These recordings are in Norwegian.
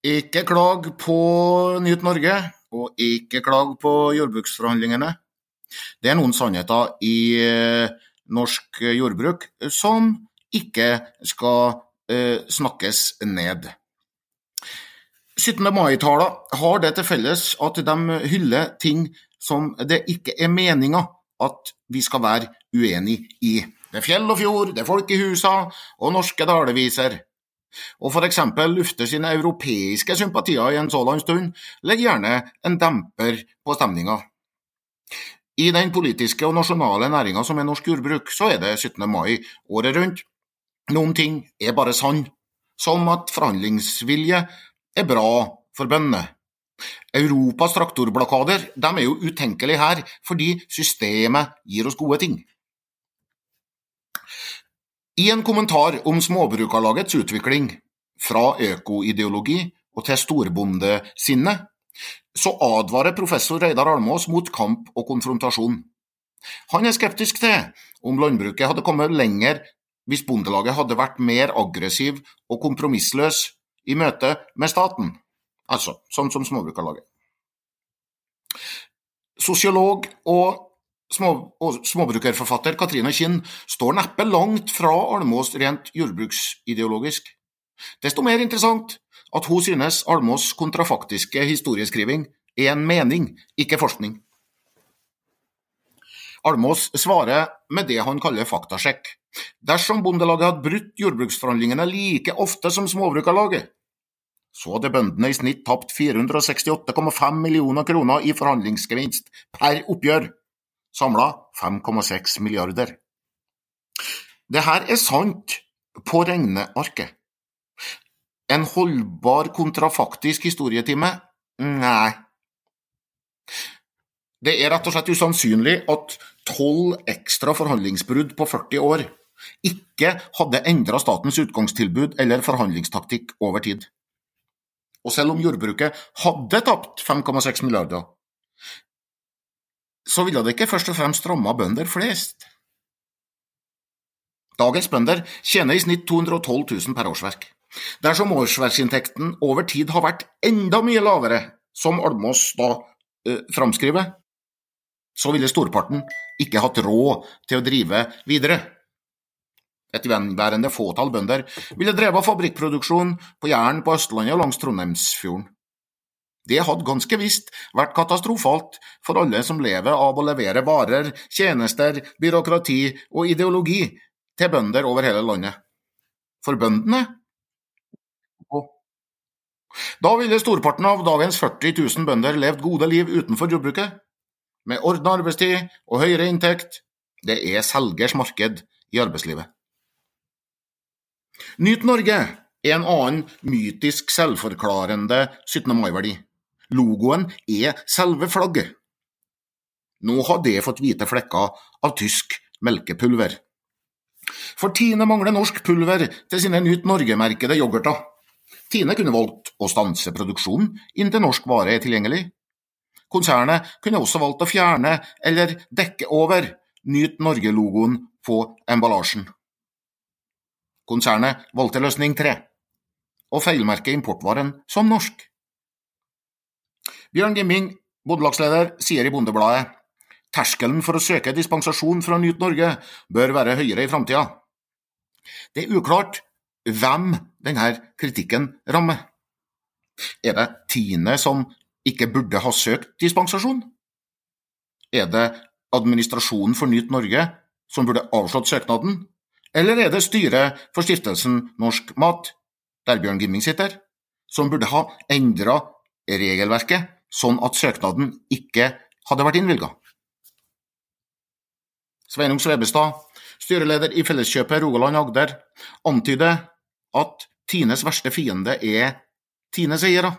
Ikke klag på Nyt Norge, og ikke klag på jordbruksforhandlingene. Det er noen sannheter i eh, norsk jordbruk som ikke skal eh, snakkes ned. 17. mai-taler har det til felles at de hyller ting som det ikke er meninga at vi skal være uenig i. Det er fjell og fjord, det er folk i husa og norske daleviser. Og for eksempel lufte sine europeiske sympatier i en sådan stund legger gjerne en demper på stemninga. I den politiske og nasjonale næringa som er norsk jordbruk, så er det 17. mai året rundt. Noen ting er bare sann, som at forhandlingsvilje er bra for bøndene. Europas traktorblokader de er jo utenkelige her, fordi systemet gir oss gode ting. I en kommentar om Småbrukarlagets utvikling, fra økoideologi og til storbondesinne, så advarer professor Reidar Almås mot kamp og konfrontasjon. Han er skeptisk til om landbruket hadde kommet lenger hvis Bondelaget hadde vært mer aggressiv og kompromissløs i møte med staten, altså sånn som Småbrukarlaget. Sosiolog og små, småbrukerforfatter Katrine Kinn står neppe langt fra Almås rent jordbruksideologisk. Desto mer interessant at hun synes Almås kontrafaktiske historieskriving er en mening, ikke forskning. Almås svarer med det han kaller faktasjekk. Dersom Bondelaget hadde brutt jordbruksforhandlingene like ofte som Småbrukarlaget, så hadde bøndene i snitt tapt 468,5 millioner kroner i forhandlingsgevinst per oppgjør samla 5,6 milliarder. Det her er sant på regnearket. En holdbar kontrafaktisk historietime? Nei. Det er rett og slett usannsynlig at tolv ekstra forhandlingsbrudd på 40 år ikke hadde endra statens utgangstilbud eller forhandlingstaktikk over tid. Og selv om jordbruket hadde tapt 5,6 milliarder, så ville det ikke først og fremst ramma bønder flest. Dagens bønder tjener i snitt 212 000 per årsverk. Dersom årsverksinntekten over tid har vært enda mye lavere, som Almås da eh, framskriver, så ville storparten ikke hatt råd til å drive videre. Et gjenværende fåtall bønder ville drevet fabrikkproduksjon på Jæren på Østlandet og langs Trondheimsfjorden. Det hadde ganske visst vært katastrofalt for alle som lever av å levere varer, tjenester, byråkrati og ideologi til bønder over hele landet. For bøndene Da ville storparten av dagens 40 000 bønder levd gode liv utenfor jordbruket, med ordna arbeidstid og høyere inntekt. Det er selgers marked i arbeidslivet. Nyt Norge er en annen mytisk selvforklarende 17. mai-verdi. Logoen er selve flagget. Nå har det fått hvite flekker av tysk melkepulver. For Tine mangler norsk pulver til sine Nyt Norge-merkede yoghurter. Tine kunne valgt å stanse produksjonen inntil norsk vare er tilgjengelig. Konsernet kunne også valgt å fjerne eller dekke over Nyt Norge-logoen på emballasjen. Konsernet valgte løsning tre, og feilmerke importvaren som norsk. Bjørn Gimming, bondelagsleder, sier i Bondebladet terskelen for å søke dispensasjon fra Nyt Norge bør være høyere i framtida. Det er uklart hvem denne kritikken rammer. Er det Tine som ikke burde ha søkt dispensasjon? Er det administrasjonen for Nyt Norge som burde avslått søknaden? Eller er det styret for stiftelsen Norsk Mat, der Bjørn Gimming sitter, som burde ha endra regelverket sånn at søknaden ikke hadde vært innvilga. Sveinung Svebestad, styreleder i Felleskjøpet Rogaland Agder, antyder at Tines verste fiende er Tines eiere.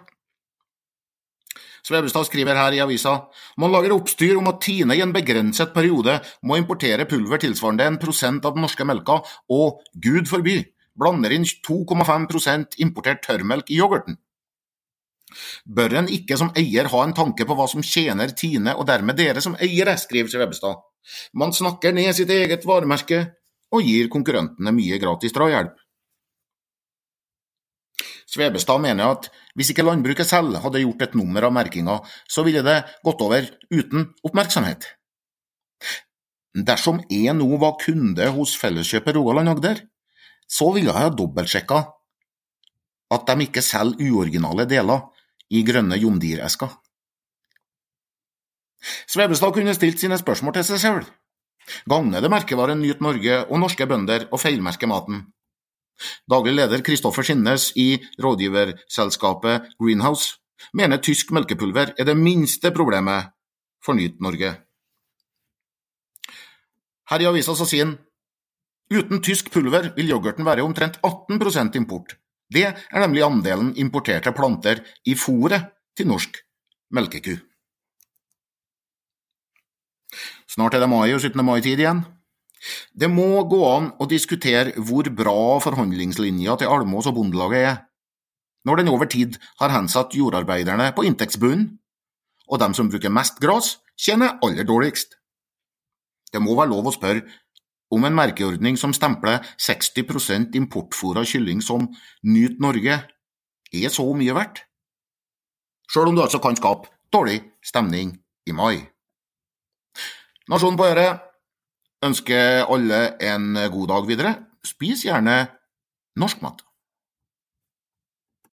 Svebestad skriver her i avisa man lager oppstyr om at Tine i en begrenset periode må importere pulver tilsvarende en prosent av den norske melka, og, gud forby, blander inn 2,5% importert tørrmelk i yoghurten. Bør en ikke som eier ha en tanke på hva som tjener Tine og dermed dere som eiere, skriver Svebestad. Man snakker ned sitt eget varemerke og gir konkurrentene mye gratis drahjelp. Svebestad mener at hvis ikke landbruket selv hadde gjort et nummer av merkinga, så ville det gått over uten oppmerksomhet. Dersom jeg nå var kunde hos Felleskjøpet Rogaland Agder, så ville jeg ha dobbeltsjekka at de ikke selger uoriginale deler i grønne jomdiresker. Svebestad kunne stilt sine spørsmål til seg selv. Gagner det merkevaren Nyt Norge og norske bønder å feilmerke maten? Daglig leder Kristoffer Skinnes i rådgiverselskapet Greenhouse mener tysk melkepulver er det minste problemet for Nyt Norge. Her i avisa sier han uten tysk pulver vil yoghurten være omtrent 18% import. Det er nemlig andelen importerte planter i fôret til norsk melkeku. Snart er det mai og 17. mai-tid igjen. Det må gå an å diskutere hvor bra forhandlingslinja til Almås og Bondelaget er, når den over tid har hensatt jordarbeiderne på inntektsbunnen, og dem som bruker mest gras, tjener aller dårligst. Det må være lov å spørre om en merkeordning som stempler 60% importfôra kylling som Nyt Norge, er så mye verdt? Sjøl om du altså kan skape dårlig stemning i mai. Nasjonen på øret ønsker alle en god dag videre. Spis gjerne norsk mat.